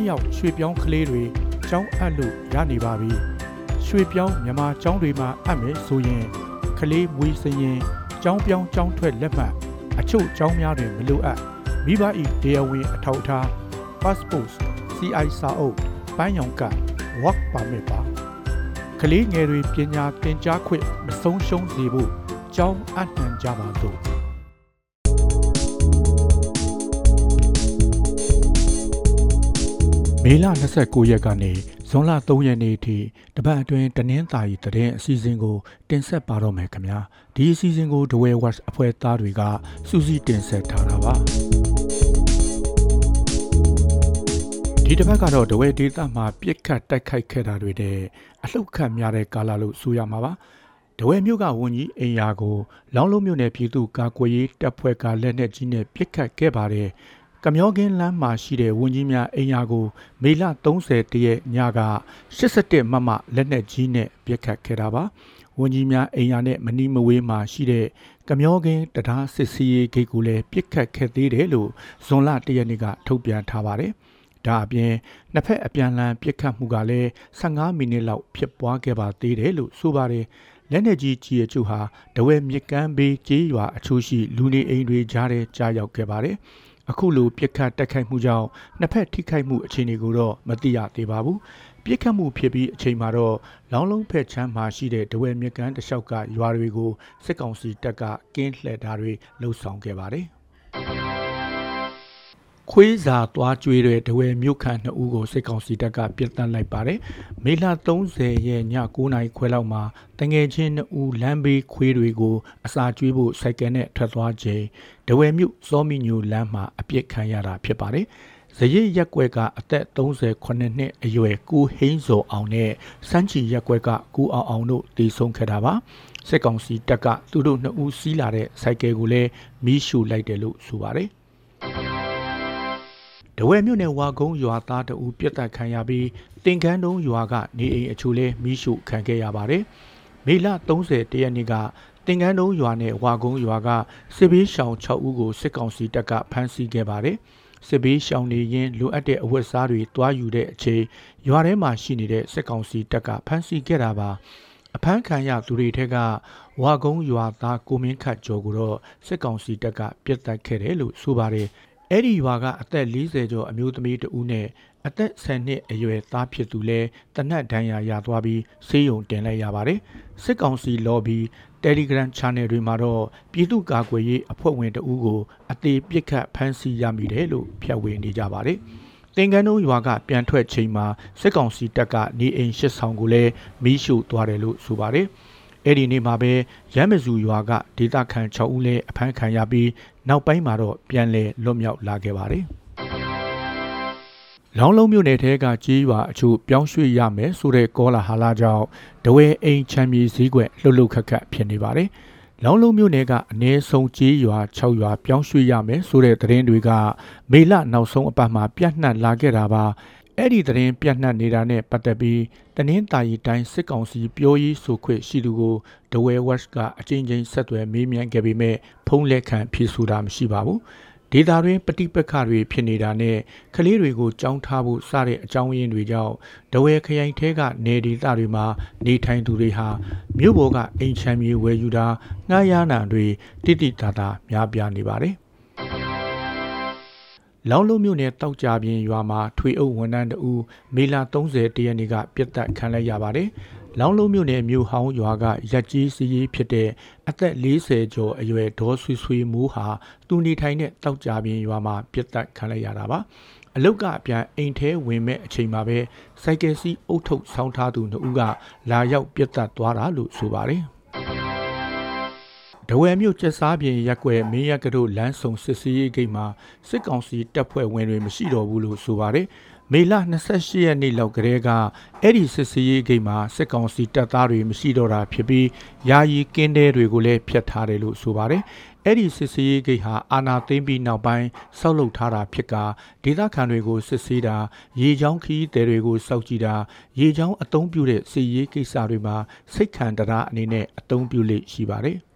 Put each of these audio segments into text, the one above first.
ပိုင်းရောက်ရွှေပြောင်းကလေးတွေကျောင်းအပ်လို့ရနေပါပြီရွှေပြောင်းမြန်မာကျောင်းတွေမှာအပ်မယ်ဆိုရင်ကလေးမွေးစရင်ကျောင်းပြောင်းကျောင်းထွက်လက်မှတ်အချို့ကျောင်းများတွင်မလိုအပ်မိဘ၏တရားဝင်အထောက်အထား passport CI စာအုပ်ပိုင်းရောင်ကတ် work permit ပါကလေးငယ်တွေပညာသင်ကြားခွင့်မဆုံးရှုံးစေဖို့ကျောင်းအနှံကြပါစို့ မေလ29ရက်ကနေဇွန်လ3ရက်နေ့ထိတပတ်အတွင်းတနင်္သာရီတရင်အစီအစဉ်ကို တင်ဆက်ပါတော့မယ်ခင်ဗျာဒီအစီအစဉ်ကိုဒဝဲဝတ်အဖွဲ့သားတွေကစူးစီးတင်ဆက်ထားတာပါဒီတစ်ပတ်ကတော့ဒဝဲဒေတာမှာပြစ်ခတ်တိုက်ခိုက်ခဲ့တာတွေတဲ့အလှုပ်ခတ်များတဲ့ကာလလို့ဆိုရမှာပါဒဝဲမြို့ကဝန်ကြီးအိမ်ယာကိုလောင်းလုံးမြို့နယ်ပြည်သူ့ကာကွယ်ရေးတပ်ဖွဲ့ကလက်နက်ကြီးနဲ့ပစ်ခတ်ခဲ့ပါတယ် ကမျောကင်းလမ်းမှာရှိတဲ့ဝန်ကြီးများအိမ်ယာကို မေလ30တရက်ညက87မမလက်နက်ကြီးနဲ့ပစ်ခတ်ခဲ့တာပါဝန်ကြီးများအိမ်ယာနဲ့မနီမဝေးမှာရှိတဲ့ကမျောကင်းတရားစစ်စီရေးဂိတ်ကိုလည်းပစ်ခတ်ခဲ့သေးတယ်လို့ဇွန်လ1ရက်နေ့ကထုတ်ပြန်ထားပါတယ်ဒါအပြင်နှစ်ဖက်အပြန်အလှန်ပစ်ခတ်မှုကလည်း15မိနစ်လောက်ဖြစ်ပွားခဲ့ပါသေးတယ်လို့ဆိုပါတယ်လက်နေကြီးကြီးအချို့ဟာတဝဲမြစ်ကမ်းဘေးကျေးရွာအချို့ရှိလူနေအိမ်တွေကြားထဲကြားရောက်ခဲ့ပါတယ် အခုလိုပြစ်ခတ်တိုက်ခိုက်မှုကြောင့်နှစ်ဖက်ထိခိုက်မှုအခြေအနေကိုတော့မသိရသေးပါဘူးပြစ်ခတ်မှုဖြစ်ပြီးအချိန်မှာတော့လောင်းလုံးဖက်ချမ်းမှာရှိတဲ့တဝဲမြကန်းတစ်လျှောက်ကရွာတွေကိုစစ်ကောင်စီတပ်ကကင်းလှည့်တာတွေလှုပ်ဆောင်ခဲ့ပါတယ် ခွေးစာသွားကျွေးတဲ့တဝဲမြို့ခန့်နှစ်ဦးကိုစစ်ကောင်စီတပ်ကပြစ်တက်လိုက်ပါတယ်။မေလ30ရက်ည9နာရီခွဲလောက်မှာတငယ်ချင်းနှစ်ဦးလမ်းဘေးခွေးတွေကိုအစာကျွေးဖို့စိုက်ကယ်နဲ့ထွက်သွားချိန်တဝဲမြို့စောမီညိုလမ်းမှာအပြစ်ခံရတာဖြစ်ပါတယ်။ဇရိရက်ကွက်ကအသက်38နှစ်အရွယ်ကိုဟိန်းစော်အောင်နဲ့စန်းချီရက်ကွက်ကကိုအောင်အောင်တို့တည်ဆုံခဲ့တာပါ။စစ်ကောင်စီတပ်ကသူတို့နှစ်ဦးစီးလာတဲ့စိုက်ကယ်ကိုလည်းမီးရှို့လိုက်တယ်လို့ဆိုပါတယ်။ တဝဲမြို့နယ်ဝါကုန်းရွာသားတဦးပြစ်တက်ခံရပြီးတင်ကန်းတုံးရွာကနေအိမ်အချို့လဲမိရှုခံခဲ့ရပါတယ်။မေလ30တရက်နေ့ကတင်ကန်းတုံးရွာနဲ့ဝါကုန်းရွာကစစ်ဘေးရှောင်6ဦးကိုစစ်ကောင်စီတပ်ကဖမ်းဆီးခဲ့ပါတယ်။စစ်ဘေးရှောင်နေရင်လိုအပ်တဲ့အဝတ်စားတွေတွားယူတဲ့အချိန်ရွာထဲမှာရှိနေတဲ့စစ်ကောင်စီတပ်ကဖမ်းဆီးခဲ့တာပါ။အဖမ်းခံရသူတွေထက်ကဝါကုန်းရွာသားကိုမင်းခတ်ကျော်ကိုတော့စစ်ကောင်စီတပ်ကပြစ်တက်ခဲ့တယ်လို့ဆိုပါတယ်။ အဲ့ဒီရွာကအသက်40ကျော်အမျိုးသမီးတဦးနဲ့အသက်10နှစ်အရွယ်သားဖြစ်သူလဲတနတ်ဒဏ်ရာရသွားပြီးဆေးရုံတင်လိုက်ရပါတယ်စစ်ကောင်စီ lobby Telegram Channel တွေမှာတော့ပြည်သူ့ကာကွယ်ရေးအဖွဲ့ဝင်တဦးကိုအသေးပစ်ခတ်ဖမ်းဆီးရမိတယ်လို့ဖြတ်ဝေနေကြပါတယ်သင်္ကန်းတို့ရွာကပြန်ထွက်ချိန်မှာစစ်ကောင်စီတပ်ကနေအိမ်ရှစ်ဆောင်ကိုလည်းမီးရှို့သွားတယ်လို့ဆိုပါတယ်။အဲ့ဒီနေ့မှာပဲရမ်းမဇူရွာကဒေသခံ6ဦးလည်းအဖမ်းခံရပြီးနောက်ပိုင်းမှာတော့ပြန်လည်လွတ်မြောက်လာခဲ့ပါတယ်။လောင်းလုံးမြို့နယ်ထဲကကြေးရွာအချို့ပြောင်းရွှေ့ရမယ်ဆိုတဲ့ကောလာဟာလာကြောင့်ဒဝဲအိမ်ချမ်းမြေစည်းကွက်လှုပ်လှုပ်ခတ်ခတ်ဖြစ်နေပါတယ်။လောင်းလုံးမြို့နယ်ကအနည်းဆုံးကြေးရွာ6ရွာပြောင်းရွှေ့ရမယ်ဆိုတဲ့သတင်းတွေကမေလနောက်ဆုံးအပတ်မှာပြန့်နှံ့လာခဲ့တာပါ။ အဲ့ဒီသတင်းပြန့်နှံ့နေတာနဲ့ပတ်သက်ပြီးတနင်္သာရီတိုင်းစစ်ကောင်စီပြောရေးဆိုခွင့်ရှိသူကိုဒဝဲဝက်ကအချင်းချင်းဆက်သွယ်မေးမြန်းခဲ့ပေမဲ့ဖုံးလက်ခံဖြေဆိုတာမရှိပါဘူးဒေတာတွင်ပဋိပက္ခတွေဖြစ်နေတာနဲ့ကလေးတွေကိုကြောင်းထားဖို့စတဲ့အကြောင်းရင်းတွေကြောင့်ဒဝဲခရိုင်ထဲကနေဒေတာတွေမှာနေထိုင်သူတွေဟာမြို့ပေါ်ကအိမ်ချမ်းမြေဝယ်ယူတာငှားရမ်းတာတွေတိတိတသာများပြားနေပါတယ်။ လောင်းလုံးမြို့နယ်တောက်ကြပြင်းရွာမှာထွေအုပ်ဝန်ထမ်းတဦးမေလ30တရက်နေ့ကပြစ်ဒဏ်ခံလိုက်ရပါတယ်။လောင်းလုံးမြို့နယ်မြို့ဟောင်းရွာကရက်ကြီးစီးရီးဖြစ်တဲ့အသက်40ကျော်အရွယ်ဒေါ်ဆွေဆွေမိုးဟာသူနေထိုင်တဲ့တောက်ကြပြင်းရွာမှာပြစ်ဒဏ်ခံလိုက်ရတာပါ။အလုတ်ကအပြန်အိမ်ထဲဝင်မဲ့အချိန်မှာပဲစိုက်ကယ်စီးအုပ်ထုပ်ဆောင်းထားသူနှစ်ဦးကလာရောက်ပြစ်ဒဏ်သွားတာလို့ဆိုပါတယ်။ ဒဝဲမြို့ကျက်စားပြင်ရက်ွယ်မင်းရကတို့လမ်းဆောင်စစ်စီးရေးဂိတ်မှာစစ်ကောင်စီတပ်ဖွဲ့ဝင်တွေမရှိတော့ဘူးလို့ဆိုပါတယ်။မေလ28ရက်နေ့လောက်ကလေးကအဲ့ဒီစစ်စီးရေးဂိတ်မှာစစ်ကောင်စီတပ်သားတွေမရှိတော့တာဖြစ်ပြီးယာယီကင်းတဲတွေကိုလည်းဖျက်ထားတယ်လို့ဆိုပါတယ်။အဲ့ဒီစစ်စီးရေးဂိတ်ဟာအာနာသိမ့်ပြီးနောက်ပိုင်းဆောက်လုပ်ထားတာဖြစ်ကဒေသခံတွေကိုစစ်ဆေးတာရေချောင်းခီးတဲတွေကိုစောက်ကြည့်တာရေချောင်းအုံပြုတဲ့စီရေးကိစ္စတွေမှာစိတ်ခံတရားအနေနဲ့အုံပြုလေ့ရှိပါတယ်။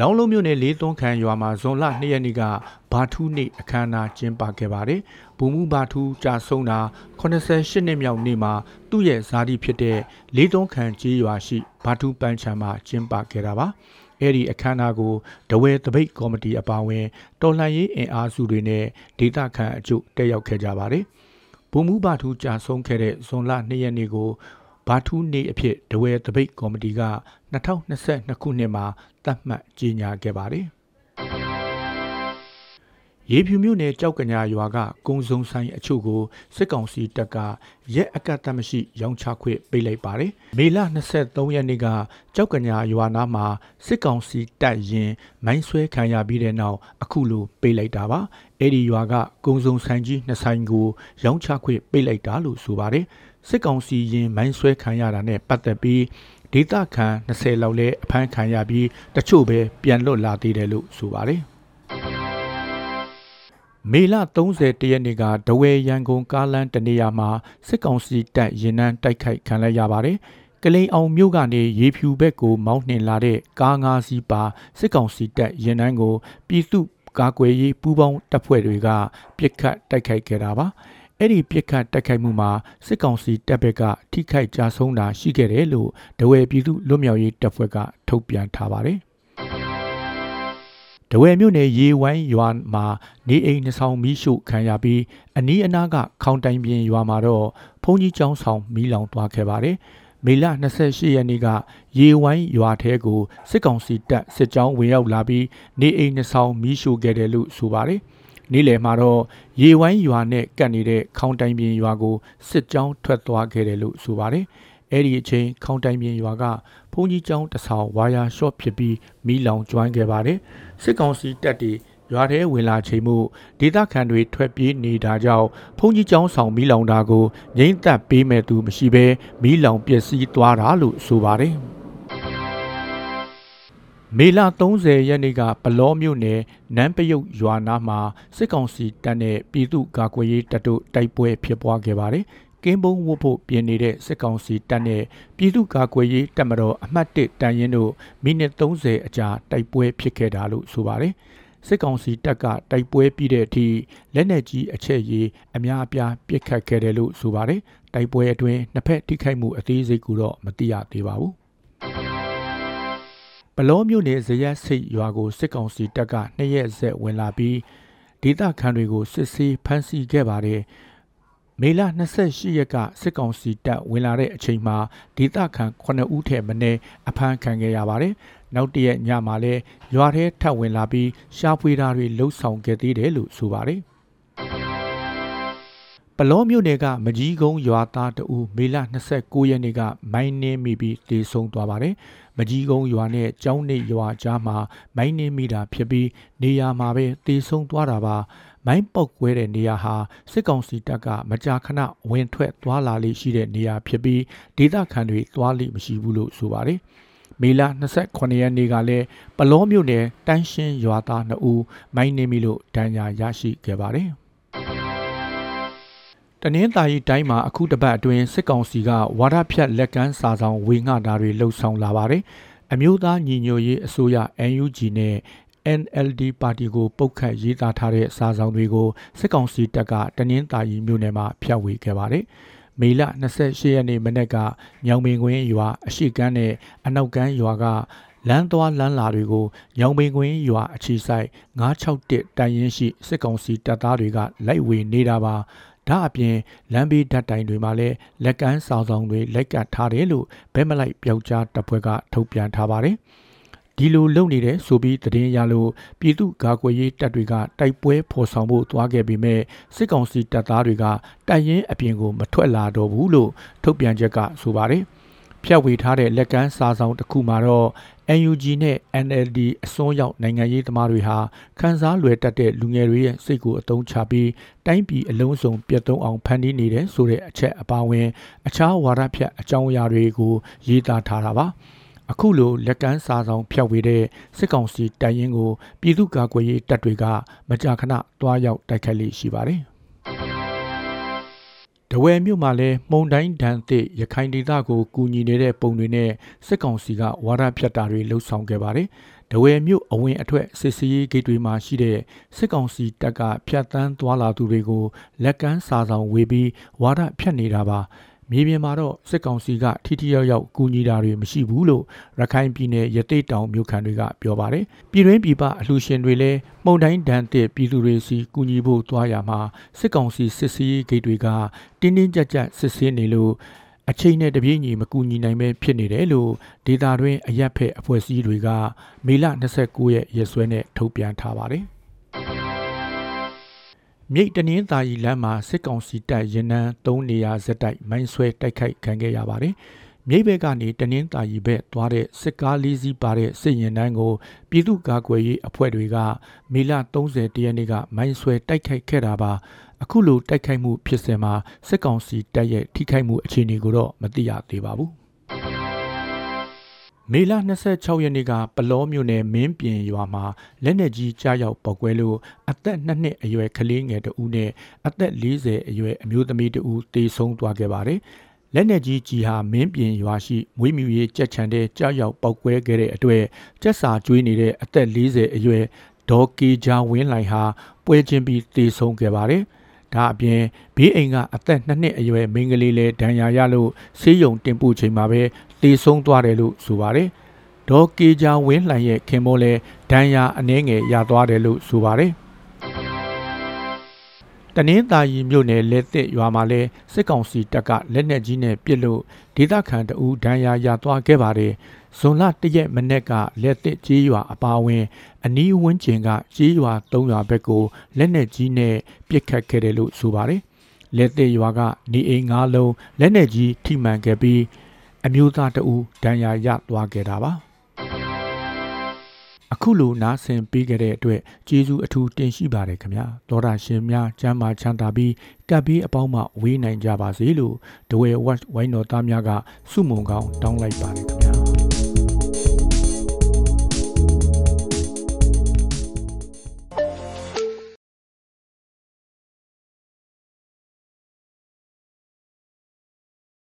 လောင်းလုံးမြို့နယ်လေးသွန်းခန်ရွာမှာဇွန်လ2ရက်နေ့ကဘာထူးနေ့အခမ်းအနားကျင်းပခဲ့ပါတယ်။ဘူမှုဘာထူးကြာဆုံးတာ88နှစ်မြောက်နေ့မှာသူ့ရဲ့ဇာတိဖြစ်တဲ့လေးသွန်းခန်ကြီးရွာရှိဘာထူးပန်းချံမှာကျင်းပခဲ့တာပါ။အဲ့ဒီအခမ်းအနားကိုဒဝဲတပိတ်ကော်မတီအပါအဝင်တော်လှန်ရေးအင်အားစုတွေနဲ့ဒေသခံအကျို့တက်ရောက်ခဲ့ကြပါတယ်။ဘူမှုဘာထူးကြာဆုံးခဲ့တဲ့ဇွန်လ2ရက်နေ့ကို ဘာထူးနေ့အဖြစ်ဒဝဲတပိတ်ကော်မတီက2022ခုနှစ်မှာသတ်မှတ်ကြေညာခဲ့ပါတယ်။ ရေဖြူမြို့နယ်ကြောက်ကညာရွာကကုံစုံဆိုင်အချို့ကိုစစ်ကောင်စီတပ်ကရက်အကန့်အသတ်မရှိ ရောင်းချခွင့်ပေးလိုက်ပါတယ်။မေလ23ရက်နေ့ကကြောက်ကညာရွာနားမှာစစ်ကောင်စီတပ်ရင်မိုင်းဆွဲခံရပြီးတဲ့နောက်အခုလိုပေးလိုက်တာပါ။အဲ့ဒီရွာကကုံစုံဆိုင်ကြီးနှစ်ဆိုင်ကိုရောင်းချခွင့်ပေးလိုက်တာလို့ဆိုပါတယ်။စစ်ကောင်စီရင်မိုင်းဆွဲခံရတာနဲ့ပတ်သက်ပြီးဒေသခံ20လောက်လဲအဖမ်းခံရပြီးတချို့ပဲပြန်လွတ်လာသေးတယ်လို့ဆိုပါတယ်။ မေလ30တရက်နေ့ကဒဝဲရန်ကုန်ကားလမ်းတနေရာမှာစစ်ကောင်စီတပ်ရင်နှန်းတိုက်ခိုက်ခံလိုက်ရပါတယ်။ကလိန်အောင်မြို့ကနေရေဖြူဘက်ကိုမောင်းနှင်လာတဲ့ကားငါးစီးပါစစ်ကောင်စီတပ်ရင်နှန်းကိုပြည်သူကာကွယ်ရေးပူးပေါင်းတပ်ဖွဲ့တွေကပြစ်ခတ်တိုက်ခိုက်ခဲ့တာပါ။အဲ့ဒီပြစ်ခတ်တိုက်ခိုက်မှုမှာစစ်ကောင်စီတပ်ဘက်ကထိခိုက်ကြဆုံးတာရှိခဲ့တယ်လို့ဒဝဲပြည်သူလွတ်မြောက်ရေးတပ်ဖွဲ့ကထုတ်ပြန်ထားပါတယ်။ တဝဲမြို့နယ်ရေဝိုင်းရွာမှာနေအိမ်နှဆောင်မီးရှို့ခံရပြီးအနီးအနားကခေါင်တိုင်ပြင်ရွာမှာတော့ဘုံကြီးကျောင်းဆောင်မီးလောင်သွားခဲ့ပါတယ်။မေလ28ရက်နေ့ကရေဝိုင်းရွာထဲကိုစစ်ကောင်စီတပ်စစ်ကြောင်းဝင်ရောက်လာပြီးနေအိမ်နှဆောင်မီးရှို့ခဲ့တယ်လို့ဆိုပါတယ်။နေ့လယ်မှာတော့ရေဝိုင်းရွာနဲ့ကပ်နေတဲ့ခေါင်တိုင်ပြင်ရွာကိုစစ်ကြောင်းထွက်သွားခဲ့တယ်လို့ဆိုပါတယ်။ အဲ့ဒီအချိန်ခေါင်တိုင်ပြင်ရွာကဘုံကြီးကျောင်းတဆောင်ဝါယာရှော့ဖြစ်ပြီးမီးလောင်ကျွမ်းခဲ့ပါတယ်စစ်ကောင်စီတပ်တွေရွာထဲဝင်လာချိန်မှုဒေသခံတွေထွက်ပြေးနေတာကြောင့်ဘုံကြီးကျောင်းဆောင်မီးလောင်တာကိုငိမ့်သက်ပေးမဲ့သူမရှိဘဲမီးလောင်ပျက်စီးသွားတာလို့ဆိုပါတယ်မေလ30ရက်နေ့ကပလောမြို့နယ်နန်းပယုတ်ရွာနာမှာစစ်ကောင်စီတပ်နဲ့ပြည်သူ့ကာကွယ်ရေးတပ်တို့တိုက်ပွဲဖြစ်ပွားခဲ့ပါတယ် ကင်းဘုံဝတ်ဖို့ပြင်နေတဲ့စစ်ကောင်စီတပ်နဲ့ပြည်သူ့ကာကွယ်ရေးတပ်မတော်အမှတ်1တန်ရင်တို့မိနစ်30အကြာတိုက်ပွဲဖြစ်ခဲ့တာလို့ဆိုပါတယ်စစ်ကောင်စီတပ်ကတိုက်ပွဲပြီးတဲ့အထိလက်နက်ကြီးအချက်ကြီးအများအပြားပစ်ခတ်ခဲ့တယ်လို့ဆိုပါတယ်တိုက်ပွဲအတွင်းနှစ်ဖက်ထိခိုက်မှုအသေးစိတ်ကိုတော့မသိရသေးပါဘူးပလောမြို့နယ်ဇရက်စိတ်ရွာကိုစစ်ကောင်စီတပ်ကနှစ်ရက်ဆက်ဝင်လာပြီးဒေသခံတွေကိုစစ်ဆေးဖမ်းဆီးခဲ့ပါတယ် မေလ28ရက်ကစစ်ကောင်စီတပ်ဝင်လာတဲ့အချိန်မှာဒေသခံ9ဦးထဲမနည်းအဖမ်းခံခဲ့ရပါတယ်။နောက်တရက်ညမှာလည်းရွာထဲထပ်ဝင်လာပြီးရှားဖွေတာတွေလှုပ်ဆောင်ခဲ့သေးတယ်လို့ဆိုပါတယ်။ပလောမြို့နယ်ကမကြီးကုန်းရွာသားတဦးမေလ29ရက်နေ့ကမိုင်းနှင်းမိပြီးတေဆုံးသွားပါတယ်။မကြီးကုန်းရွာနဲ့ကျောင်းနေရွာကြားမှာမိုင်းနှင်းမိတာဖြစ်ပြီးနေရာမှာပဲတေဆုံးသွားတာပါ။ မိုင်းပေါက်ကွဲတဲ့နေရာဟာစစ်ကောင်စီတပ်ကမကြာခဏဝင်ထွက်သွားလာလေးရှိတဲ့နေရာဖြစ်ပြီးဒေသခံတွေသွားလိမရှိဘူးလို့ဆိုပါတယ်။မေလ28ရက်နေ့ကလည်းပလောမြို့နယ်တန်းရှင်းရွာသား2ဦးမိုင်းနေပြီလို့ဒဏ်ရာရရှိခဲ့ပါတယ်။တနင်္သာရီတိုင်းမှာအခုတပတ်အတွင်းစစ်ကောင်စီကဝါဒဖြတ်လက်ကမ်းစာဆောင်ဝေငှတာတွေလှုပ်ဆောင်လာပါတယ်။အမျိုးသားညီညွတ်ရေးအစိုးရ NUG နဲ့ NLD ပါတီကိုပုတ်ခတ်ရေးသားထားတဲ့စာဆောင်တွေကိုစစ်ကောင်စီတပ်ကတနင်္သာရီမြို့နယ်မှာဖျက်ဝေခဲ့ပါတယ်။မေလ28ရက်နေ့မနေ့ကညောင်ပင်ကွင်းရွာအရှိကမ်းနဲ့အနောက်ကမ်းရွာကလမ်းသွားလမ်းလာတွေကိုညောင်ပင်ကွင်းရွာအခြေဆိုင်961တိုင်ရင်ရှိစစ်ကောင်စီတပ်သားတွေကလိုက်ဝေနေတာပါဒါအပြင်လမ်းဘေးဓာတ်တိုင်တွေမှာလည်းလက်ကမ်းဆောင်ဆောင်တွေလိုက်ကတ်ထားတယ်လို့ဘဲမလိုက်ပြောက်ကြားတပ်ဖွဲ့ကထုတ်ပြန်ထားပါတယ်။ ဒီလိုလုပ်နေတဲ့ဆိုပြီးသတင်းရလို့ပြည်သူ့ကာကွယ်ရေးတပ်တွေကတိုက်ပွဲဖော်ဆောင်ဖို့သွားခဲ့ပေမဲ့စစ်ကောင်စီတပ်သားတွေကတိုက်ရင်အပြင်ကိုမထွက်လာတော့ဘူးလို့ထုတ်ပြန်ချက်ကဆိုပါတယ်။ဖြတ်ဝေထားတဲ့လက်ကမ်းစာဆောင်တစ်ခုမှာတော့ NUG နဲ့ NLD အစွန်းရောက်နိုင်ငံရေးသမားတွေဟာခန်းစားလွယ်တက်တဲ့လူငယ်တွေရဲ့စိတ်ကိုအတုံးချပြီးတိုင်းပြည်အလုံးစုံပြတ်သုံးအောင်ဖန်တီးနေတဲ့ဆိုတဲ့အချက်အပါအဝင် အခြားဝါဒဖြတ်အကြောင်းအရာတွေကိုရေးသားထားတာပါ။ အခုလိုလက်ကမ်းစာဆောင်ဖျောက်ဝေတဲ့စစ်ကောင်စီတိုင်ရင်ကိုပြည်သူ့ကာကွယ်ရေးတပ်တွေကမကြာခဏတွားရောက်တိုက်ခိုက်လိရှိပါတယ်။ဒတဝယ်မြို့မှာလည်းမုံတိုင်းဒဏ်သစ်ရခိုင်ဒေသကိုကူညီနေတဲ့ပုံတွေနဲ့စစ်ကောင်စီကဝါဒဖြတ်တာတွေလှုပ်ဆောင်ခဲ့ပါတယ်။တဝယ်မြို့အဝင်အထွက်စစ်စီးရေးဂိတ်တွေမှာရှိတဲ့စစ်ကောင်စီတပ်ကဖြတ်တန်းသွားလာသူတွေကိုလက်ကမ်းစာဆောင်ဝေပြီးဝါဒဖြတ်နေတာပါ။ မြေပြင်မှာတော့စစ်ကောင်စီကထိထိရောက်ရောက်ကူညီတာတွေမရှိဘူးလို့ရခိုင်ပြည်နယ်ရသေးတောင်မြို့ခံတွေကပြောပါတယ်။ပြည်တွင်းပြည်ပအလှူရှင်တွေလည်းမှုန်တိုင်းဒဏ်သစ်ပြည်သူတွေစီကူညီဖို့သွားရမှာစစ်ကောင်စီစစ်စီးဂိတ်တွေကတင်းတင်းကြပ်ကြပ်စစ်ဆေးနေလို့အချိန်နဲ့တပြေးညီမကူညီနိုင်ပဲဖြစ်နေတယ်လို့ဒေတာတွင်အရက်ဖက်အဖွဲ့အစည်းတွေကမေလ29ရက်ရက်စွဲနဲ့ထုတ်ပြန်ထားပါတယ်။ မြိတ်တနင်္သာရီလမ်းမှာစစ်ကောင်စီတပ်ရင်နှန်း၃နေရာဇက်တိုက်မိုင်းဆွဲတိုက်ခိုက်ခံခဲ့ရပါတယ်။မြိတ်ဘက်ကနေတနင်္သာရီဘက်သွားတဲ့စစ်ကားလေးစီးပါတဲ့စစ်ရင်နှန်းကိုပြည်သူ့ကာကွယ်ရေးအဖွဲ့တွေကမေလ30တရက်နေ့ကမိုင်းဆွဲတိုက်ခိုက်ခဲ့တာပါ။အခုလိုတိုက်ခိုက်မှုဖြစ်စဉ်မှာစစ်ကောင်စီတပ်ရဲ့ထိခိုက်မှုအခြေအနေကိုတော့မသိရသေးပါဘူး။ မေလ26ရက်နေ့ကပလောမြို့နယ်မင်းပြင်ရွာမှာလက်နက်ကြီးကြားရောက်ပောက်ကွဲလို့အသက်2နှစ်အရွယ်ကလေးငယ်တဦးနဲ့အသက်40အရွယ်အမျိုးသမီးတဦးတေဆုံးသွားခဲ့ပါတယ်။လက်နက်ကြီးကြီးဟာမင်းပြင်ရွာရှိမွေးမြူရေးကြက်ချန်တဲ့ကြားရောက်ပောက်ကွဲခဲ့တဲ့အတွက်ကြက်စာကျွေးနေတဲ့အသက်40အရွယ်ဒေါ်ကီဂျာဝင်းလိုင်ဟာပွဲချင်းပြီးတေဆုံးခဲ့ပါတယ်။ဒါအပြင်ဘေးအိမ်ကအသက်2နှစ်အရွယ်မိန်းကလေးလည်းဒဏ်ရာရလို့ဆေးရုံတင်ပို့ချိန်မှာပဲ တေဆုံးသွားတယ်လို့ဆိုပါတယ်။ဒေါ်ကေဂျာဝင်းလှန်ရဲ့ခင်မိုးလည်းဒဏ်ရာအနှဲငယ်ရသွားတယ်လို့ဆိုပါတယ်။တနင်္သာရီမြို့နယ်လက်သစ်ရွာမှာလဲစစ်ကောင်စီတပ်ကလက်နက်ကြီးနဲ့ပစ်လို့ဒေသခံတအူဒဏ်ရာရသွားခဲ့ပါတယ်။ဇွန်လ၁ရက်မနေ့ကလက်သစ်ကြီးရွာအပါအဝင် အနီးဝန်းကျင်ကကြီးရွာ၃ရွာဘက်ကိုလက်နက်ကြီးနဲ့ပစ်ခတ်ခဲ့တယ်လို့ဆိုပါတယ်။လက်သစ်ရွာကနေအိမ်၅လုံးလက်နက်ကြီးထိမှန်ခဲ့ပြီး အမျိုးသားတအူဒဏ်ရာရသွားခဲ့တာပါ။အခုလိုနားဆင်ပေးကြတဲ့အတွက်ကျေးဇူးအထူးတင်ရှိပါတယ်ခင်ဗျာသောတာရှင်များကျမ်းမာချမ်းသာပြီးကပ်ပြီးအပေါင်းမှဝေးနိုင်ကြပါစေလို့ဒဝဲဝက်ဝိုင်းတော်သားများကစုမုံကောင်းတောင်းလိုက်ပါတယ်ခင်ဗျာ